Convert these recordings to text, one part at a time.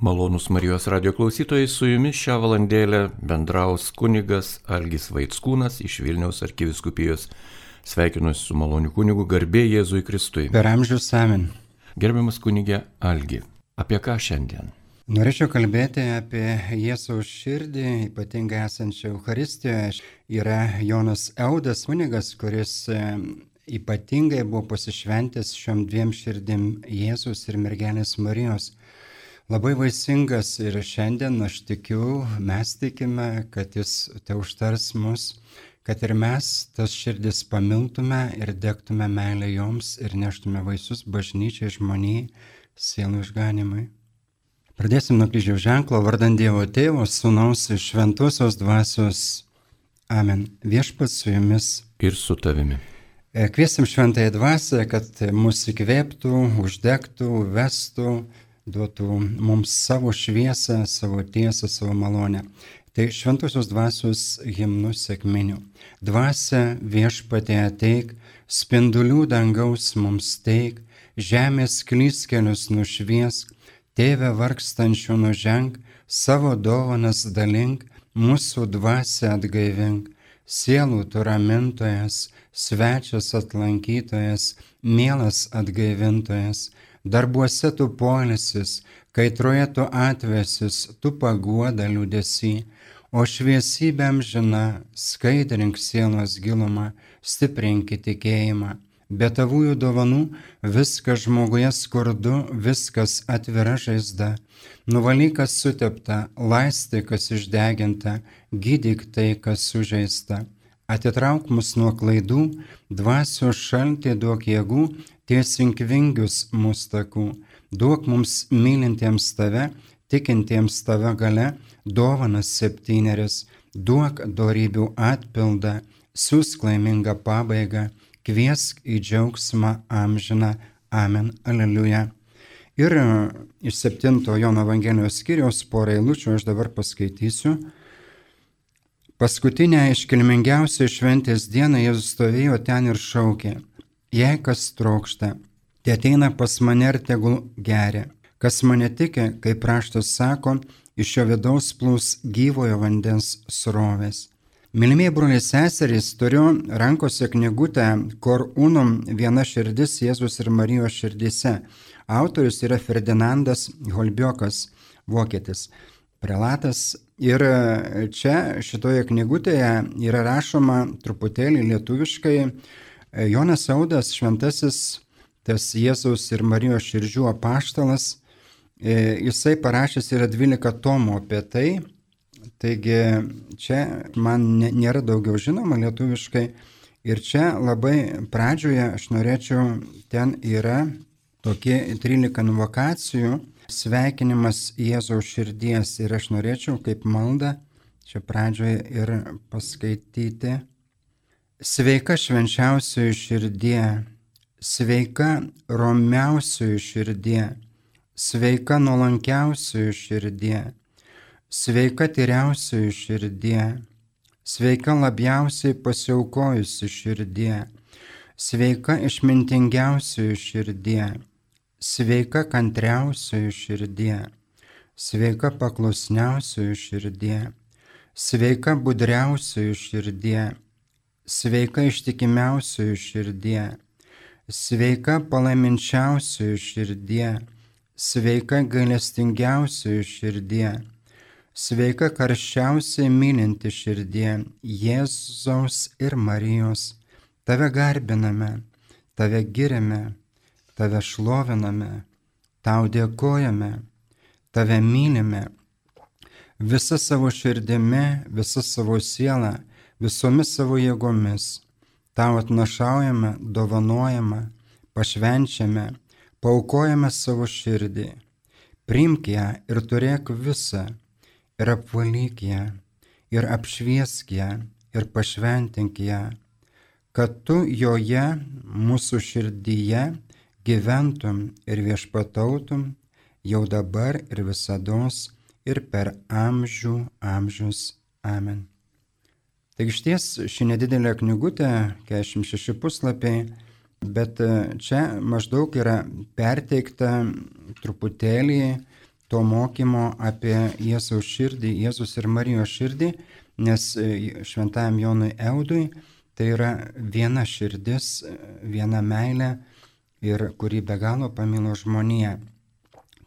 Malonus Marijos radio klausytojai, su jumis šią valandėlę bendraus kunigas Algis Vaitskūnas iš Vilniaus arkiviskupijos. Sveikinuosi su maloniu kunigu garbė Jėzui Kristui. Per amžius amen. Gerbiamas kunigė Algi, apie ką šiandien? Norėčiau kalbėti apie Jėzaus širdį, ypatingai esančią Euharistijoje. Yra Jonas Eudas kunigas, kuris ypatingai buvo pasišventęs šiom dviem širdim Jėzus ir mergelės Marijos labai vaisingas ir šiandien aš tikiu, mes tikime, kad jis te užtars mus, kad ir mes tas širdis pamiltume ir degtume meilę joms ir neštume vaisius bažnyčiai žmoniai sielų išganimui. Pradėsim nuo kryžiaus ženklo vardant Dievo Tėvo, Sūnaus ir Šventosios Dvasios. Amen. Viešpats su jumis. Ir su tavimi. Kviesim šventąją dvasę, kad mus įkvėptų, uždegtų, vestų, duotų mums savo šviesą, savo tiesą, savo malonę. Tai šventosios dvasios himnų sėkminių. Dvasia viešpatė ateik, spindulių dangaus mums teik, žemės klyskelius nušviesk, tėvę vargstančių nuženk, savo dovanas dalink, mūsų dvasia atgaivink, sielų tu ramintojas, svečias atlankytojas, mielas atgaivintojas, darbuose tu polisis, kaitroje tu atvesis, tu paguoda liūdėsi, o šviesybėm žina, skaidrink sielos gilumą, stiprink tikėjimą. Be tavųjų dovanų viskas žmoguje skurdu, viskas atvira žaizda. Nuvalykas sutepta, laisti, kas išdeginta, gydyk tai, kas sužeista. Atitrauk mus nuo klaidų, dvasios šaltį duok jėgų, tiesink vingius mūsų takų, duok mums mylintiems tave, tikintiems tave gale, dovanas septyneris, duok darybių atpildą, siūsk laimingą pabaigą, kviesk į džiaugsmą amžiną, amen, aleliuja. Ir e, iš 7 Jono Evangelijos skyriaus porą eilučių aš dabar paskaitysiu. Paskutinę iškilmingiausią šventės dieną Jėzus stovėjo ten ir šaukė Jei kas trokšta, te ateina pas mane ir tegul geria. Kas mane tikė, kaip raštas sako, iš jo vidaus plūs gyvojo vandens srovės. Mylimieji broliai seserys, turiu rankose knygutę Kor Unum viena širdis Jėzus ir Marijos širdise. Autorius yra Ferdinandas Holbiokas, vokietis, prelatas. Ir čia šitoje knygutėje yra rašoma truputėlį lietuviškai E, Jonas Saudas, šventasis, tas Jėzaus ir Marijos širdžių apaštalas, e, jisai parašęs yra 12 tomų apie tai, taigi čia man nėra daugiau žinoma lietuviškai. Ir čia labai pradžioje aš norėčiau, ten yra tokie 13 invokacijų, sveikinimas Jėzaus širdies ir aš norėčiau kaip maldą čia pradžioje ir paskaityti Sveika švenčiausioji širdie, sveika romiausioji širdie, sveika nuolankiausioji širdie, sveika tyriausioji širdie, sveika labiausiai pasiaukojusi širdie, sveika išmintingiausioji širdie, sveika kantriausioji širdie, sveika paklusniausioji širdie, sveika budriausioji širdie sveika ištikimiausioji širdie, sveika palaiminčiausioji širdie, sveika gailestingiausioji širdie, sveika karščiausiai mylinti širdie, Jėzaus ir Marijos. Tave garbiname, tave giriame, tave šloviname, tau dėkojame, tave mylime. Visa savo širdimi, visa savo siela visomis savo jėgomis. Tau atnašaujame, dovanojame, pašvenčiame, paukojame savo širdį. Primk ją ir turėk visą, ir apvalyk ją, ir apšviesk ją, ir pašventink ją, kad tu joje, mūsų širdyje, gyventum ir viešpatautum jau dabar ir visada ir per amžių amžius. Amen. Taigi iš ties ši nedidelė knygutė, 46 puslapiai, bet e, čia maždaug yra perteikta truputėlį to mokymo apie Jėzaus širdį, Jėzus ir Marijos širdį, nes e, šventajam Jonui Eudui tai yra viena širdis, viena meilė ir kuri be galo pamilo žmoniją.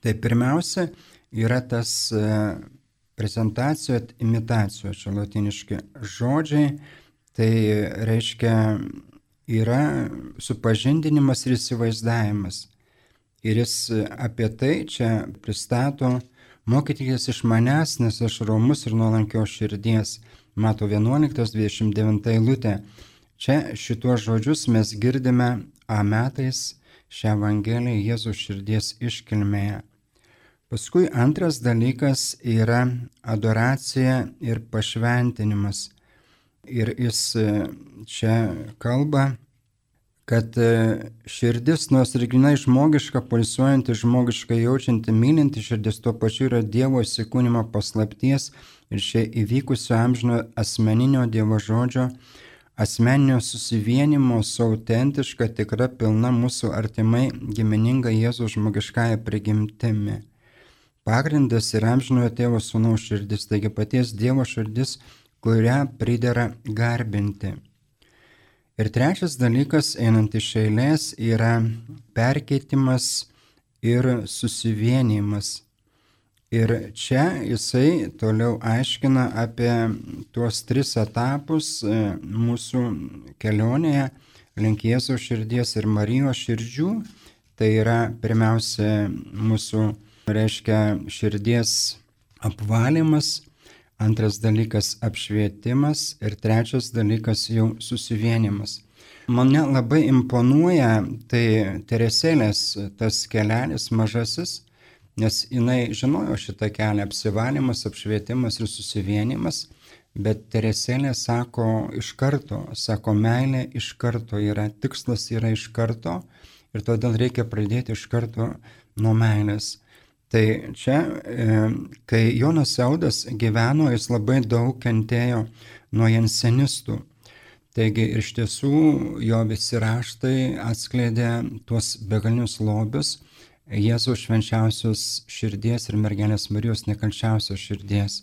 Tai pirmiausia yra tas prezentacijos, imitacijos, čia latiniški žodžiai, tai reiškia yra supažindinimas ir įsivaizdavimas. Ir jis apie tai čia pristato, mokykitės iš manęs, nes aš romus ir nuolankios širdies. Mato 11.29 eilutė. Čia šituos žodžius mes girdime A metais šią Evangeliją Jėzų širdies iškilmėje. Paskui antras dalykas yra adoracija ir pašventinimas. Ir jis e, čia kalba, kad e, širdis, nors ir grinai žmogiška, pulsuojanti, žmogiškai jaučianti, mylinti širdis, tuo pačiu yra Dievo įsikūnymo paslapties ir šia įvykusio amžino asmeninio Dievo žodžio, asmeninio susivienimo su autentiška, tikra, pilna mūsų artimai gimininga Jėzaus žmogiškąją prigimtimi. Pagrindas yra amžinojo tėvo sūnaus širdis, taigi paties Dievo širdis, kurią pridera garbinti. Ir trečias dalykas, einant iš eilės, yra perkeitimas ir susivienimas. Ir čia jisai toliau aiškina apie tuos tris etapus e, mūsų kelionėje link Jėzaus širdies ir Marijos širdžių. Tai yra pirmiausia mūsų reiškia širdies apvalymas, antras dalykas apšvietimas ir trečias dalykas jau susivienimas. Mane labai imponuoja tai Teresėlės tas kelelis mažasis, nes jinai žinojo šitą kelią apsivalymas, apšvietimas ir susivienimas, bet Teresėlė sako iš karto, sako meilė iš karto yra, tikslas yra iš karto ir todėl reikia pradėti iš karto nuo meilės. Tai čia, e, kai Jonas Saudas gyveno, jis labai daug kentėjo nuo jensenistų. Taigi iš tiesų jo visi raštai atskleidė tuos begalinius lobius Jėzaus švenčiausios širdies ir mergelės Marijos nekalčiausios širdies.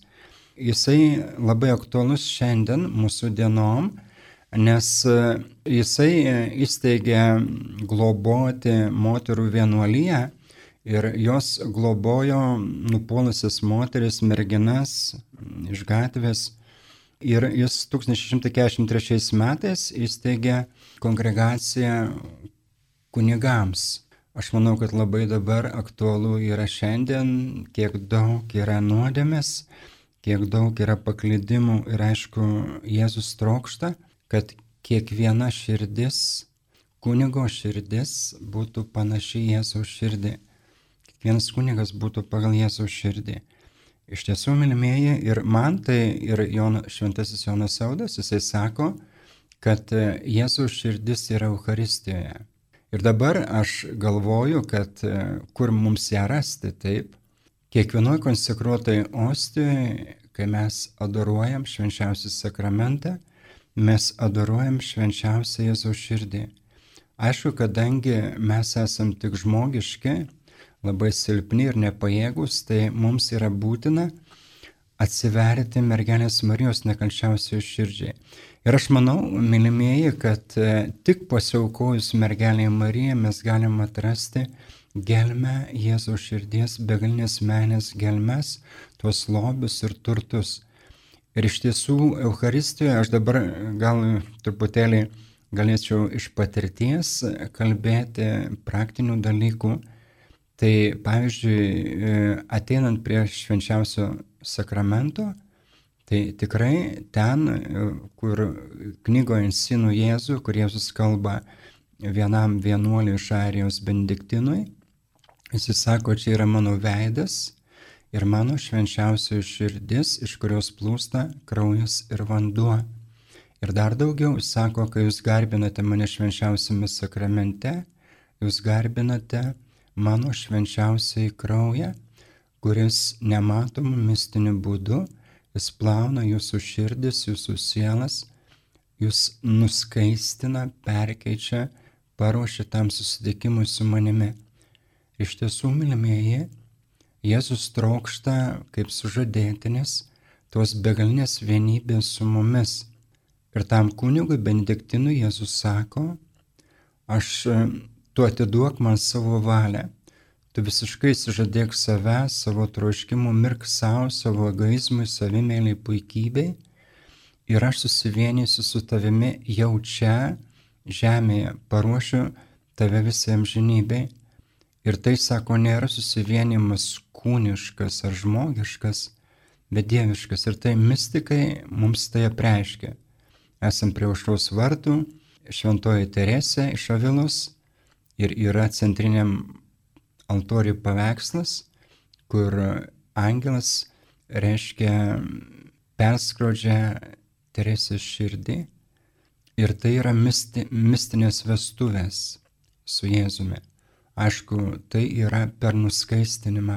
Jisai labai aktualus šiandien mūsų dienom, nes jisai įsteigė globoti moterų vienuolyje ir jos globojo nupuolusias moteris, merginas iš gatvės. Ir jis 1643 metais įsteigė kongregaciją kunigams. Aš manau, kad labai dabar aktualu yra šiandien, kiek daug yra nuodėmės, kiek daug yra paklydimų ir aišku, Jėzus trokšta, kad kiekviena širdis, kunigo širdis būtų panaši Jėzaus širdį kiekvienas kunigas būtų pagal Jėzaus širdį. Iš tiesų, mylimieji, ir man tai, ir Jon, šventasis Jonas Saudas, jisai sako, kad e, Jėzaus širdis yra Euharistijoje. Ir dabar aš galvoju, kad e, kur mums ją rasti, taip, kiekvienoje konsekruotai ostijoje, kai mes adoruojam švenčiausią sakramentą, mes adoruojam švenčiausią Jėzaus širdį. Aišku, kadangi mes esam tik žmogiški, labai silpni ir nepajėgus, tai mums yra būtina atsiverti mergelės Marijos nekalčiausios širdžiai. Ir aš manau, mylimieji, kad e, tik pasiaukojus mergelėje Mariją mes galime atrasti gelmę Jėzaus širdies, begalinės menės gelmes, tuos lobius ir turtus. Ir iš tiesų Euharistijoje aš dabar gal truputėlį galėčiau iš patirties kalbėti praktinių dalykų Tai pavyzdžiui, e, ateinant prie švenčiausio sakramento, tai tikrai ten, e, kur knygoje Insinų Jėzų, kur Jėzus kalba vienam vienuoliui iš Arijos Benediktinui, jis sako, čia yra mano veidas ir mano švenčiausioji širdis, iš kurios plūsta kraujas ir vanduo. Ir dar daugiau, jis sako, kai jūs garbinate mane švenčiausiame sakramente, jūs garbinate mano švenčiausiai kraują, kuris nematomų mistiniu būdu, jis plauna jūsų širdis, jūsų sielas, jūs nuskaistina, perkeičia, paruošia tam susitikimui su manimi. Iš tiesų, mylimieji, Jėzus trokšta kaip sužadėtinis tos begalinės vienybės su mumis. Ir tam kunigui Benediktinui Jėzus sako, aš tu atiduok man savo valią, tu visiškai sužadėk save, savo troškimų, mirk savo, savo egoizmui, savimėliai, puikybei ir aš susivienysiu su tavimi jau čia, žemėje, paruošiu tave visiems žinybei. Ir tai, sako, nėra susivienimas kūniškas ar žmogiškas, bet dieviškas. Ir tai mystikai mums tai apreiškia. Esam prie užraus vartų, šventoji Teresė iš Avilos ir yra centriniam altoriui paveikslas, kur angelas reiškia perskrodžia Teresės širdį ir tai yra misti, mistinės vestuvės su Jėzumi. Aišku, tai yra per nuskaistinimą,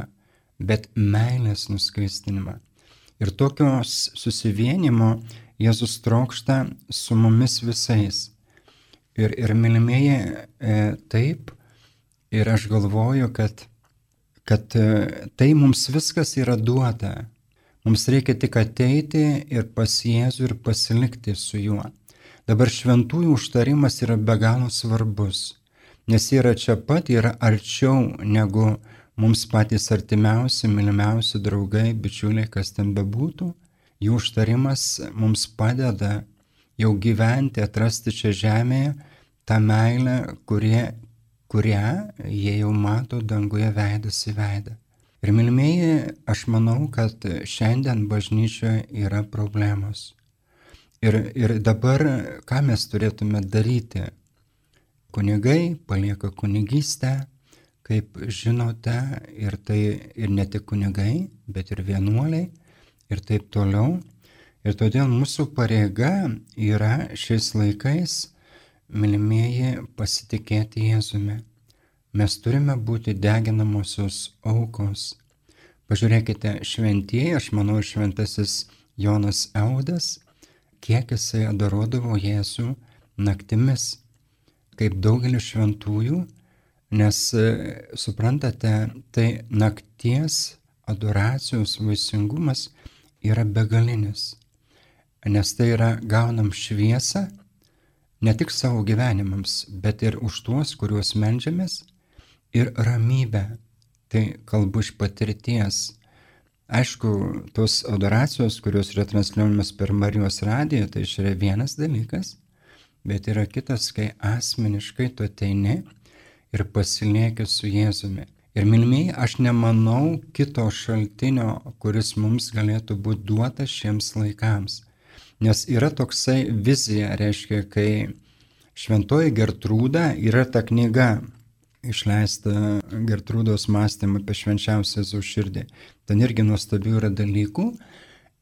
bet meilės nuskaistinimą. Ir tokios susivienimo Jėzus trokšta su mumis visais. Ir, ir mylimieji, e, taip, ir aš galvoju, kad, kad e, tai mums viskas yra duota. Mums reikia tik ateiti ir pas Jėzų ir pasilikti su juo. Dabar šventųjų užtarimas yra be galo svarbus, nes yra čia pat, yra arčiau negu mums patys artimiausi, mylimiausi draugai, bičiuliai, kas ten bebūtų. Jų užtarimas mums padeda jau gyventi, atrasti čia žemėje tą meilę, kurie, kurią jie jau mato danguje veidas į veidą. Ir mylimieji, aš manau, kad šiandien bažnyčioje yra problemos. Ir, ir dabar ką mes turėtume daryti? Kunigai palieka kunigystę, kaip žinote, ir tai ir ne tik kunigai, bet ir vienuoliai ir taip toliau. Ir todėl mūsų pareiga yra šiais laikais, mylimieji, pasitikėti Jėzumi. Mes turime būti deginamosios aukos. Pažiūrėkite, šventieji, aš manau, šventasis Jonas Eudas, kiek jisai adorodavo Jėzų naktimis, kaip daugelis šventųjų, nes e, suprantate, tai nakties adoracijos vaisingumas yra begalinis, nes tai yra gaunam šviesą ne tik savo gyvenimams, bet ir už tuos, kuriuos melžiamės ir ramybę. Tai kalbu iš patirties. Aišku, tos adoracijos, kurios yra transliuojamas per Marijos radiją, tai yra vienas dalykas, bet yra kitas, kai asmeniškai tu ateini ir pasilieki su Jėzumi. Ir milmiai, aš nemanau kito šaltinio, kuris mums galėtų būti duotas šiems laikams. Nes yra toksai vizija, reiškia, kai Šventoji Gertrūda yra ta knyga, išleista Gertrūdos mąstymą apie švenčiausią Jėzaus širdį. Ten irgi nuostabių yra dalykų.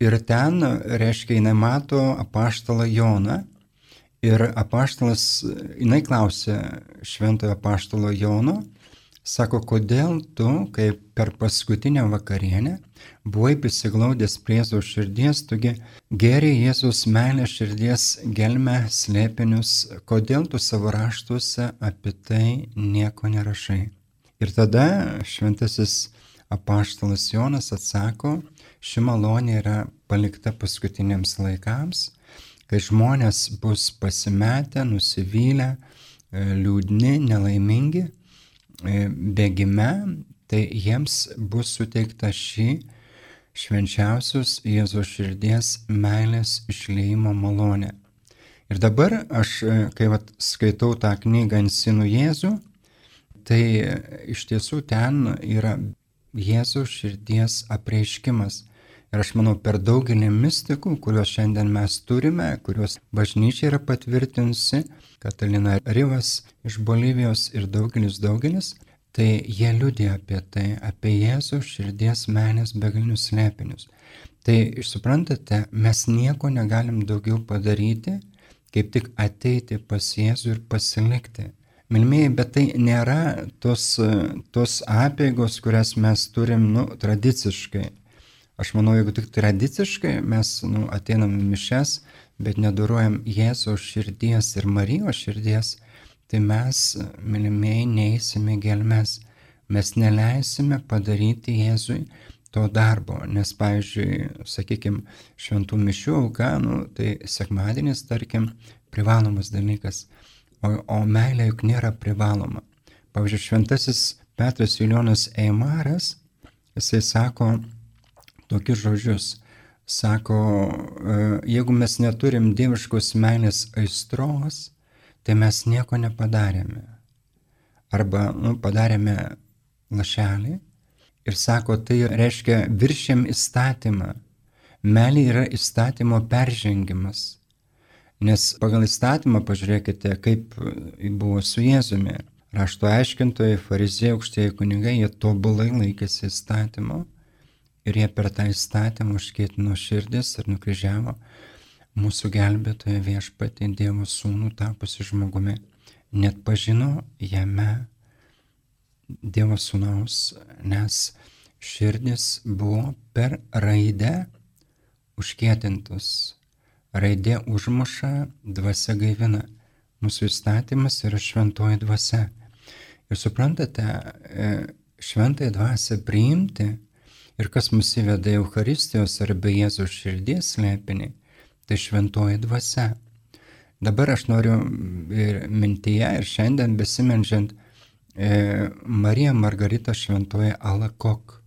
Ir ten, reiškia, jinai mato apaštalą Joną. Ir apaštalas, jinai klausė šventojo apaštalo Jono, Sako, kodėl tu, kaip per paskutinę vakarienę, buvai prisiglaudęs prie Jėzaus širdies, tugi geriai Jėzaus meilė širdies gelme slėpinius, kodėl tu savo raštuose apie tai nieko nerašai. Ir tada šventasis apaštalas Jonas atsako, ši malonė yra palikta paskutiniams laikams, kai žmonės bus pasimetę, nusivylę, liūdni, nelaimingi E, bėgime, tai jiems bus suteikta šį švenčiausios Jėzos širdies meilės išleimo malonė. Ir dabar aš, e, kai vat, skaitau tą knygą Insinų Jėzų, tai iš tiesų ten yra Jėzos širdies apreiškimas. Ir aš manau, per daugelį mistikų, kuriuos šiandien mes turime, kuriuos bažnyčia yra patvirtinsi, Katalina Rivas iš Bolivijos ir daugelis daugelis, tai jie liūdė apie tai, apie Jėzų širdies menės begalinius slėpinius. Tai suprantate, mes nieko negalim daugiau padaryti, kaip tik ateiti pas Jėzų ir pasilikti. Milmėjai, bet tai nėra tos, tos apėgos, kurias mes turim nu, tradiciškai. Aš manau, jeigu tik tradiciškai mes nu, ateinam mišes, bet nedorojam Jėzaus širdies ir Marijos širdies, tai mes, mylimieji, neįsime gelmes. mes neleisime padaryti Jėzui to darbo, nes, pavyzdžiui, sakykime, šventų mišių auka, nu, tai sekmadienis, tarkim, privalomas dalykas, o, o meilė juk nėra privaloma. Pavyzdžiui, šventasis Petras Julijonas Eimaras, jisai sako tokius žodžius, sako, e, jeigu mes neturim dieviškos meilės aistros, tai mes nieko nepadarėme. Arba nu, padarėme lašelį ir sako, tai reiškia viršėm įstatymą. Melė yra įstatymo peržengimas. Nes pagal įstatymą pažiūrėkite, kaip buvo su Jėzumi. Rašto aiškintojai, farizėjai, aukštieji kunigai, jie tobulai laikėsi įstatymo ir jie per tą įstatymą užkėtino širdis ir nukryžiavo mūsų gelbėtoje viešpatį Dievo sūnų tapusi žmogumi. Net pažino jame Dievo sūnaus, nes širdis buvo per raidę užkėtintus. Raidė užmuša, dvasia gaivina. Mūsų įstatymas yra šventoji dvasia. Ir suprantate, e, šventąją dvasę priimti ir kas mus įveda Euharistijos arba Jėzaus širdies slėpinį, tai šventoji dvasia. Dabar aš noriu ir mintyje, ir šiandien besimenžiant E, Marija Margarita Šventoji Alakok.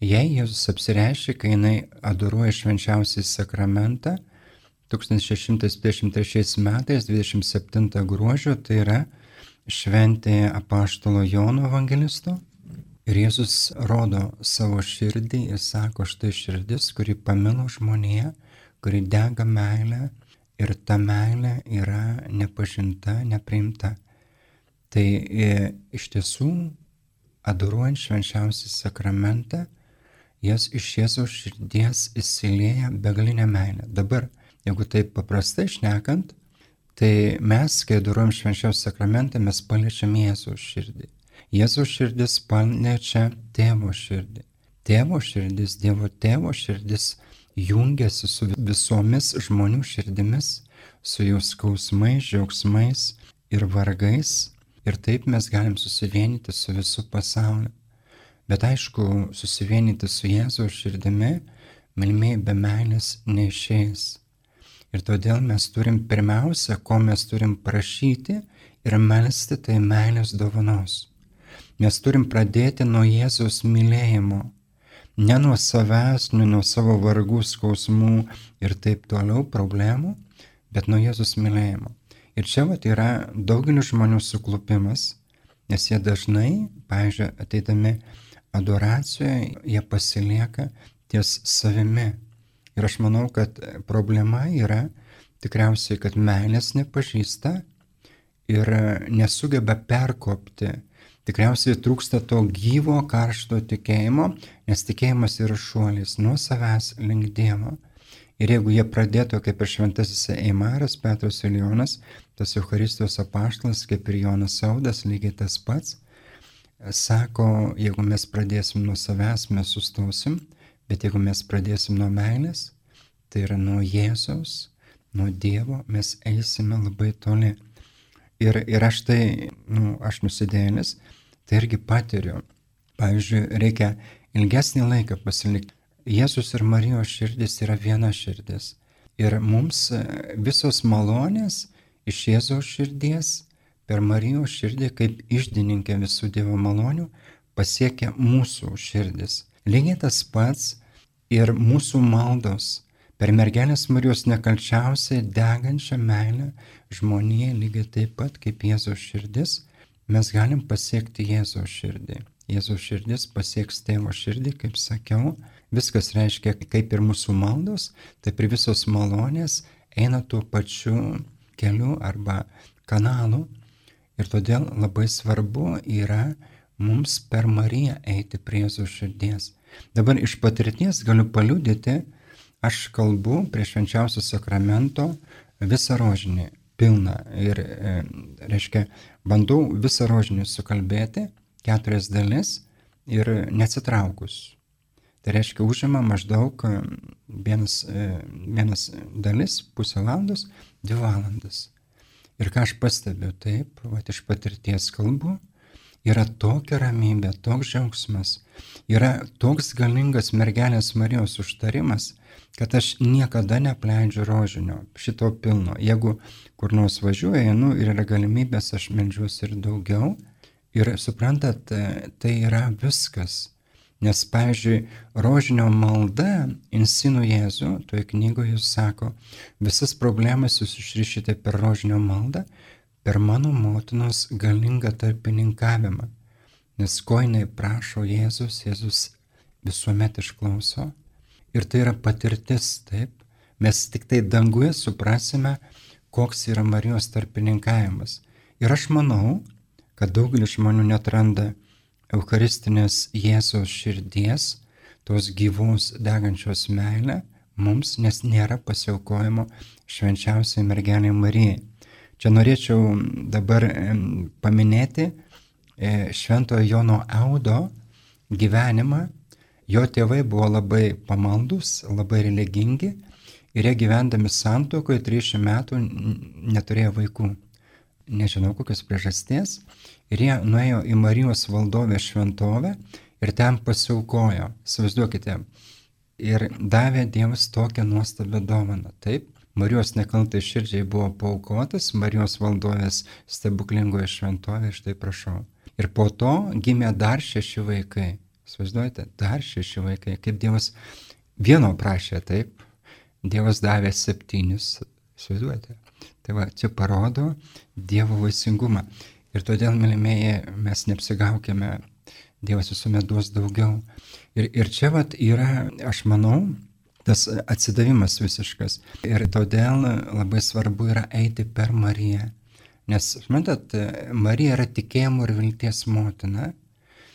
Jei Jėzus apsireiškia, kai jinai adoruoja švenčiausiai sakramentą, 1653 metais 27 gruodžio, tai yra šventė apaštalo Jono evangelisto. Ir Jėzus rodo savo širdį ir sako, štai širdis, kuri pamilo žmoniją, kuri dega meilę ir ta meilė yra nepažinta, nepriimta. Tai e, iš tiesų, adoruojant švenčiausią sakramentą, jas iš Jėzaus širdies įsilieja begalinė meilė. Dabar, jeigu taip paprastai šnekant, tai mes, kai adoruojam švenčiausią sakramentą, mes paliečiam Jėzaus širdį. Jėzaus širdis paliečia tėvo širdį. Tėvo širdis, Dievo tėvo širdis jungiasi su visomis žmonių širdimis, su jų skausmais, džiaugsmais ir vargais ir taip mes galim susivienyti su visų pasauliu. Bet aišku, susivienyti su Jėzaus širdimi, mylimieji be meilės neišeis. Ir todėl mes turim pirmiausia, ko mes turim prašyti ir melstį, tai meilės dovanos. Mes turim pradėti nuo Jėzaus mylėjimo. Ne nuo savęs, ne nuo savo vargų, skausmų ir taip toliau problemų, bet nuo Jėzus mylėjimo. Ir čia vat, yra daugelių žmonių suklupimas, nes jie dažnai, pavyzdžiui, ateidami adoracijoje, jie pasilieka ties savimi. Ir aš manau, kad problema yra tikriausiai, kad meilės nepažįsta ir nesugeba perkopti. Tikriausiai trūksta to gyvo karšto tikėjimo, nes tikėjimas yra šuolis nuo savęs link Dievo. Ir jeigu jie pradėtų kaip ir šventasis Eimaras, Petras ir Jonas, tas Eucharistijos apaštalas, kaip ir Jonas Saudas, lygiai tas pats, sako, jeigu mes pradėsim nuo savęs, mes sustosim, bet jeigu mes pradėsim nuo meilės, tai yra nuo Jėzaus, nuo Dievo, mes eisime labai toli. Ir, ir aš tai, nu, aš nusidėjęs, tai irgi patiriu. Pavyzdžiui, reikia ilgesnį laiką pasilikti Jėzus ir Marijos širdis yra viena širdis. Ir mums e, visos malonės iš Jėzaus širdies per Marijos širdį kaip išdininkė visų Dievo malonių pasiekia mūsų širdis. Lygiai tas pats ir mūsų maldos per mergelės Marijos nekalčiausiai degančią meilę žmonėje lygiai taip pat kaip Jėzaus širdis mes galim pasiekti Jėzaus širdį. Jėzaus širdis pasieks tėvo širdį, kaip sakiau, Viskas reiškia, kaip ir mūsų maldos, taip ir visos malonės eina tuo pačiu keliu arba kanalu. Ir todėl labai svarbu yra mums per Mariją eiti prie Jėzaus širdies. Dabar iš patirties galiu paliudyti, aš kalbu prie švenčiausio sakramento visą rožinį, pilną. Ir, e, reiškia, bandau visą rožinį sukalbėti, keturias dalis ir neatsitraukus. Tai reiškia, užima maždaug e, vienas, e, vienas dalis, pusę valandos, dvi valandas. Ir ką aš pastebiu, taip, va, iš patirties kalbu, yra tokia ramybė, toks džiaugsmas, yra toks galingas mergelės Marijos užtarimas, kad aš niekada nepleidžiu rožinio, šito pilno. Jeigu kur nors važiuoju, einu ir yra galimybės, aš melžiuosi ir daugiau. Ir suprantat, tai yra viskas. Nes, pavyzdžiui, rožinio malda insinu Jėzų, toje knygoje jis sako, visas problemas jūs išrišite per rožinio maldą, per mano motinos galingą tarpininkavimą. Nes ko jinai prašo Jėzus, Jėzus visuomet išklauso. Ir tai yra patirtis, taip. Mes tik tai danguje suprasime, koks yra Marijos tarpininkavimas. Ir aš manau, kad daugelis žmonių netranda Eucharistinės Jėzos širdies, tos gyvos degančios meilę mums, nes nėra pasiaukojimo švenčiausiai mergelė Marijai. Čia norėčiau dabar paminėti e, Šventojo Jono Audo gyvenimą. Jo tėvai buvo labai pamaldus, labai religingi ir jie gyvendami santokoje 30 metų neturėjo vaikų. Nežinau kokios priežasties. Ir jie nuėjo į Marijos valdovę šventovę ir ten pasiaukojo. Įsivaizduokite. Ir davė Dievas tokią nuostabią dovaną. Taip, Marijos nekaltai širdžiai buvo paukotas Marijos valdovės stebuklingoje šventovėje, štai prašau. Ir po to gimė dar šeši vaikai. Svaizduojate, dar šeši vaikai. Kaip Dievas vieno prašė, taip, Dievas davė septynis. Svaizduojate. Tai va, čia parodo Dievo vaisingumą. Ir todėl, mylimieji, mes neapsigaukime, Dievas visuomet duos daugiau. Ir, ir čia vat yra, aš manau, tas atsidavimas visiškas. Ir todėl labai svarbu yra eiti per Mariją. Nes, matot, Marija yra tikėjimo ir vilties motina.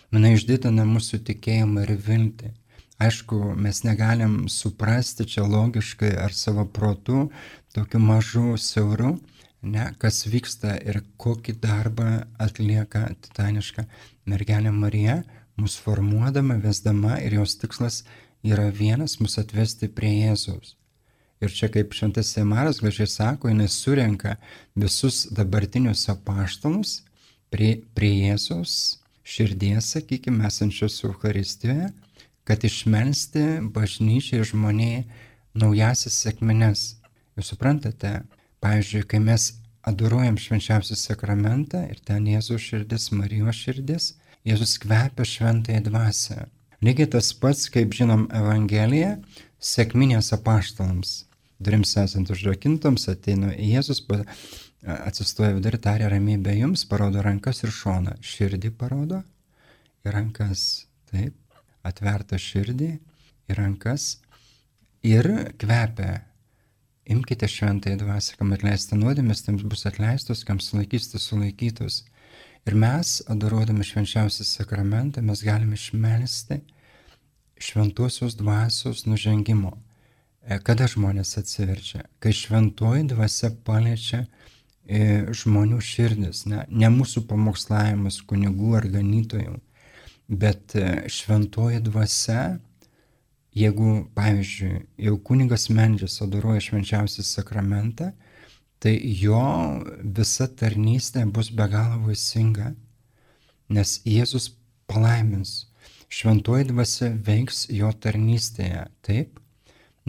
Mane išdidina mūsų tikėjimą ir viltį. Aišku, mes negalim suprasti čia logiškai ar savo protu, tokiu mažu siauru, ne, kas vyksta ir kokį darbą atlieka titaniška mergelė Marija, mus formuodama, vesdama ir jos tikslas yra vienas mus atvesti prie Jėzaus. Ir čia kaip šventas Semaras gražiai sako, jinai surenka visus dabartinius apaštalus prie, prie Jėzaus širdies, sakykime, esančios Euharistijoje, kad išmelsti bažnyčiai žmoniai naujasis sėkmines. Jūs suprantate, pavyzdžiui, kai mes adoruojam švenčiausią sakramentą ir ten Jėzaus širdis, Marijos širdis, Jėzus kvepia šventąją dvasę. Lygiai tas pats, kaip žinom Evangeliją, sėkminės apaštalams. Durims esant užrakintams, ateina Jėzus, atsistoja vidurį, tarė ramybę jums, parodo rankas ir šoną. Širdį parodo ir rankas. Taip, atverta širdį ir rankas ir kvepia. Imkite šventąją dvasę, kam atleista nuodėmės, tiems bus atleistos, kam sulaikysite sulaikytos. Ir mes, adoruodami švenčiausią sakramentą, mes galime išmelsti šventosios dvasios nužengimo. E, kada žmonės atsiverčia? Kai šventoji dvasia paliečia e, žmonių širdis, ne, ne mūsų pamokslavimas kunigų ar ganytojų, bet e, šventoji dvasia, jeigu, pavyzdžiui, jau kunigas Mendžias adoruoja švenčiausią sakramentą, tai jo visa tarnystė bus be galo vaisinga, nes Jėzus palaimins, šventoji dvasia veiks jo tarnystėje, taip,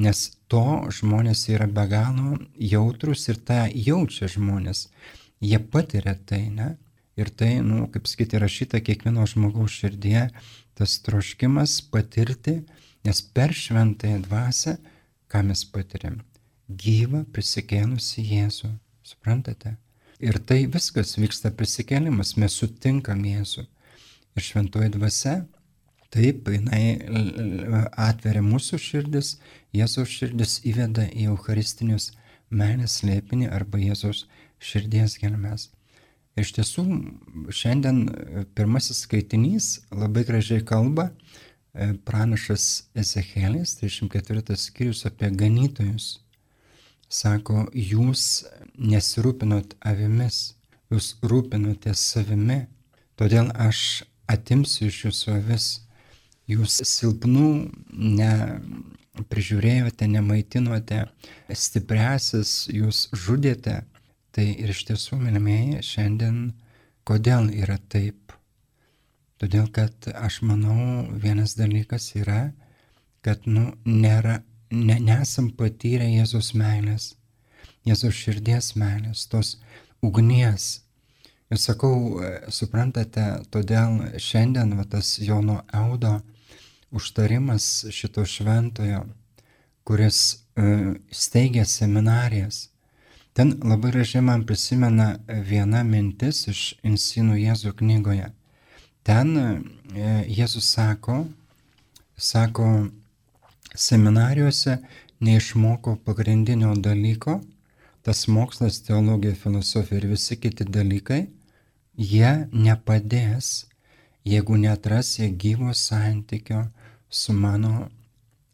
nes to žmonės yra be galo jautrus ir tą jaučia žmonės, jie patiria tai, ne? Ir tai, nu, kaip sakyti, rašyta kiekvieno žmogaus širdie, tas troškimas patirti, nes per šventąją dvasę, ką mes patiriam, gyvą prisikėlusi Jėzų. Suprantate? Ir tai viskas vyksta prisikėlimas, mes sutinkam Jėzų. Ir šventoji dvasia, taip, jinai atveria mūsų širdis, Jėzaus širdis įveda į Eucharistinius meilės slėpinį arba Jėzaus širdies gelmes. Iš tiesų, šiandien pirmasis skaitinys labai gražiai kalba e, pranašas Ezekėlis, 34 skyrius apie ganytojus sako, jūs nesirūpinot avimis, jūs rūpinotės savimi, todėl aš atimsiu iš jūsų avis. Jūs silpnų neprižiūrėjote, nemaitinote, stipresis jūs žudėte. Tai ir iš tiesų, mylimieji, šiandien kodėl yra taip? Todėl, kad aš manau, vienas dalykas yra, kad nu, nėra, ne, nesam patyrę Jėzus meilės, Jėzus širdies meilės, tos ugnies. Ir sakau, suprantate, todėl šiandien va, tas Jono Eudo užtarimas šito šventojo, kuris uh, steigia seminarijas. Ten labai gražiai man prisimena viena mintis iš Insinų Jėzų knygoje. Ten uh, Jėzus sako, sako, seminarijose neišmoko pagrindinio dalyko, tas mokslas, teologija, filosofija ir visi kiti dalykai, jie nepadės, jeigu netras jie gyvo santykio su mano,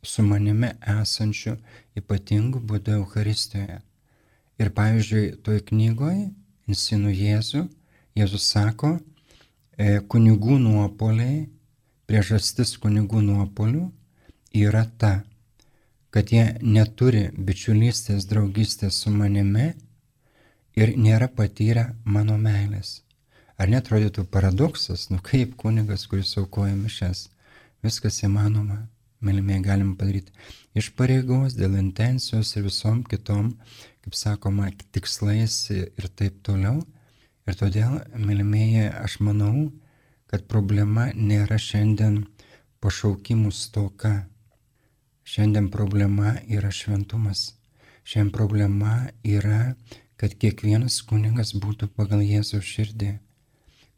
su manimi esančiu ypatingu būdu Euharistijoje. Ir pavyzdžiui, toj knygoje, Insinu Jėzų, Jėzus sako, e, kunigų nuopoliai, priežastis kunigų nuopolių yra ta, kad jie neturi bičiulystės, draugystės su manimi ir nėra patyrę mano meilės. Ar netrodytų paradoksas, nu kaip kunigas, kuris aukoja mišes, viskas įmanoma, mylimieji galim padaryti iš pareigos, dėl intencijos ir visom kitom, kaip sakoma, tikslais ir taip toliau. Ir todėl, mylimieji, aš manau, kad problema nėra šiandien pašaukimų stoka, Šiandien problema yra šventumas. Šiandien problema yra, kad kiekvienas kunigas būtų pagal Jėzaus širdį.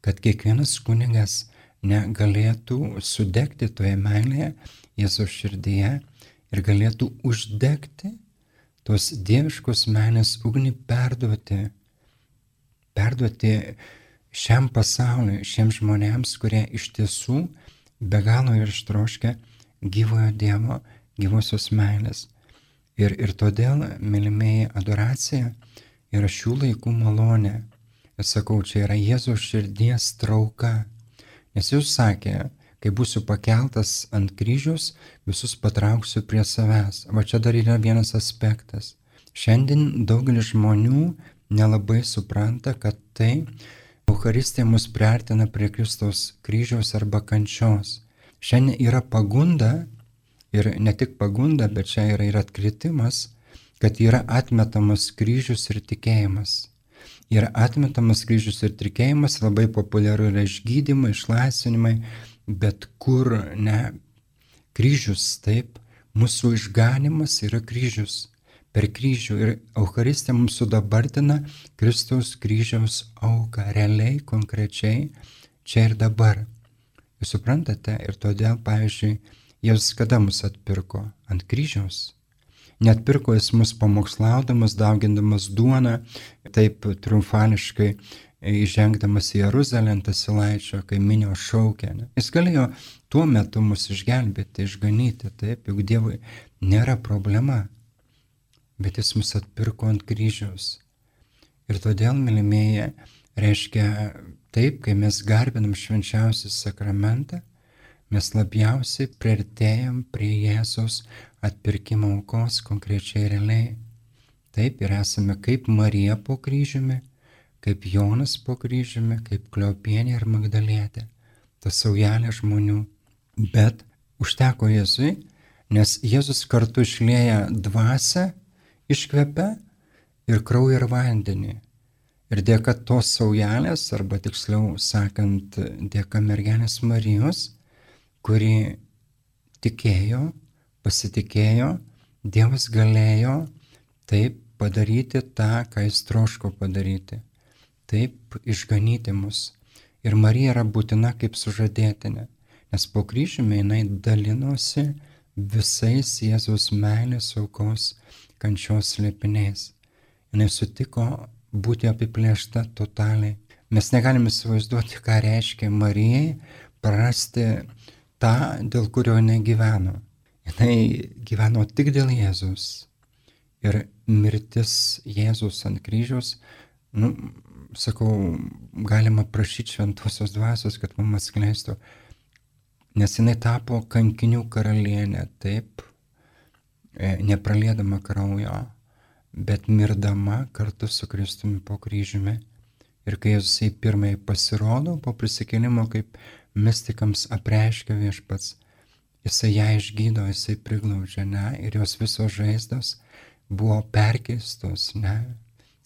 Kad kiekvienas kunigas negalėtų sudegti toje meilėje Jėzaus širdyje ir galėtų uždegti tos dieviškos meilės ugnį perduoti. Perduoti šiam pasauliu, šiems žmonėms, kurie iš tiesų be galo ir ištroškia gyvojo Dievo gyvosios meilės. Ir, ir todėl, mylimieji, adoracija yra šių laikų malonė. Ir sakau, čia yra Jėzaus širdies trauka. Nes jūs sakė, kai būsiu pakeltas ant kryžiaus, visus patrauksiu prie savęs. Va čia dar yra vienas aspektas. Šiandien daugelis žmonių nelabai supranta, kad tai Euharistija mus priartina prie Kristaus kryžiaus arba kančios. Šiandien yra pagunda ir ne tik pagunda, bet čia yra ir atkritimas, kad yra atmetamas kryžius ir tikėjimas. Yra atmetamas kryžius ir tikėjimas, labai populiaru yra išgydymai, išlaisvinimai, bet kur ne kryžius, taip, mūsų išganimas yra kryžius. Per kryžių ir Euharistija mums sudabartina Kristaus kryžiaus auką, realiai, konkrečiai, čia ir dabar. Jūs suprantate, ir todėl, pavyzdžiui, Jėzus kada mus atpirko? Ant kryžiaus. Net pirko jis mus pamokslaudamas, daugindamas duoną, taip triumfališkai įžengdamas į Jeruzalę ant asilaičio, kai minio šaukė. Ne? Jis galėjo tuo metu mus išgelbėti, išganyti, taip, juk Dievui nėra problema, bet jis mus atpirko ant kryžiaus. Ir todėl, mylimieji, reiškia taip, kai mes garbinam švenčiausią sakramentą, mes labiausiai priartėjom prie Jėzus atpirkimo aukos konkrečiai realiai. Taip ir esame kaip Marija po kryžiumi, kaip Jonas po kryžiumi, kaip Kliopienė ir Magdalietė. Tas saujelė žmonių. Bet užteko Jėzui, nes Jėzus kartu išlėja dvasę, iškvepia ir kraują ir vandenį. Ir dėka tos saujelės, arba tiksliau sakant, dėka mergelės Marijos, kuri tikėjo, pasitikėjo, Dievas galėjo taip padaryti tą, ką jis troško padaryti. Taip išganyti mus. Ir Marija yra būtina kaip sužadėtinė, nes po kryžiumi jinai dalinosi visais Jėzaus meilės aukos kančios slėpiniais. Jis sutiko būti apiplėšta totaliai. Mes negalime įsivaizduoti, ką reiškia Marijai prarasti tą, dėl kurio jinai gyveno. Jinai gyveno tik dėl Jėzus. Ir mirtis Jėzus ant kryžiaus, nu, sakau, galima prašyti šventosios dvasios, kad mums atskleistų, nes jinai tapo kankinių karalienė, taip, e, nepralėdama kraujo, bet mirdama kartu su Kristumi po kryžiumi. Ir kai Jėzus į pirmąjį pasirodo po prisikėlimo kaip mystikams apreiškia viešpats. Jisai ją išgydo, jisai priglaudžia, ne, ir jos visos žaizdos buvo perkeistos, ne,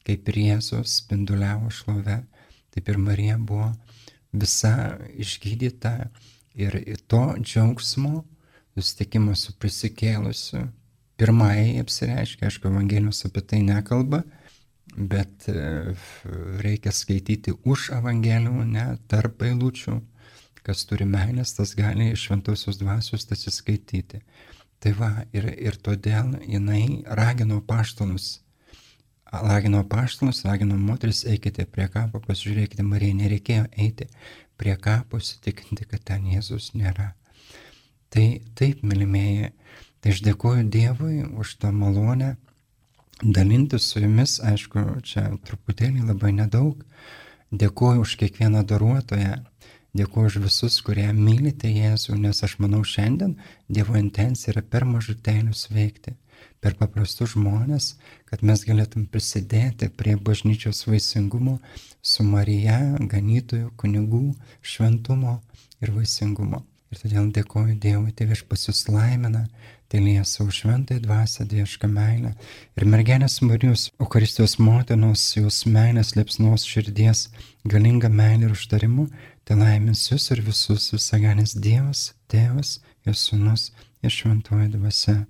kaip ir Jėzus spinduliavo šlove, taip ir Marija buvo visa išgydyta. Ir to džiaugsmo, susitikimo su prisikėlusiu, pirmai apsireiškia, aišku, Evangelijos apie tai nekalba, bet e, reikia skaityti už Evangelijų, ne tarp eilučių, kas turi meilės, tas gali iš šventosios dvasios tas įskaityti. Tai va, ir, ir todėl jinai ragino paštalus, ragino paštalus, ragino moteris, eikite prie kapo, pasižiūrėkite, Marija nereikėjo eiti prie kapo, įsitikinti, kad ten Jėzus nėra. Tai taip, mylimieji, tai aš dėkuoju Dievui už tą malonę dalintis su jumis, aišku, čia truputėlį labai nedaug. Dėkuoju už kiekvieną daruotoją, Dėkuoju už visus, kurie mylite Jėzų, nes aš manau šiandien Dievo intencija yra per mažutėlius veikti, per paprastus žmonės, kad mes galėtum prisidėti prie bažnyčios vaisingumo su Marija, ganytojų, kunigų, šventumo ir vaisingumo. Ir todėl dėkoju Dievui, tai vieš pasislaimina, tėlėje savo šventai dvasia, dievišką meilę. Ir mergelės Marijos, Eucharistijos motinos, jos meilės liepsnos širdies, galinga meilė ir užtarimu, tai laimins jūs ir visus visaganis Dievas, Tėvas, jos sunus ir šventoji dvasia.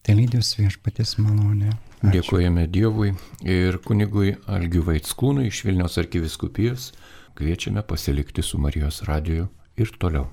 Tai lydės viešpatės malonė. Ačiū. Dėkojame Dievui ir kunigui Algiu Vaitskūnui iš Vilniaus arkiviskupijos. Kviečiame pasilikti su Marijos radiju ir toliau.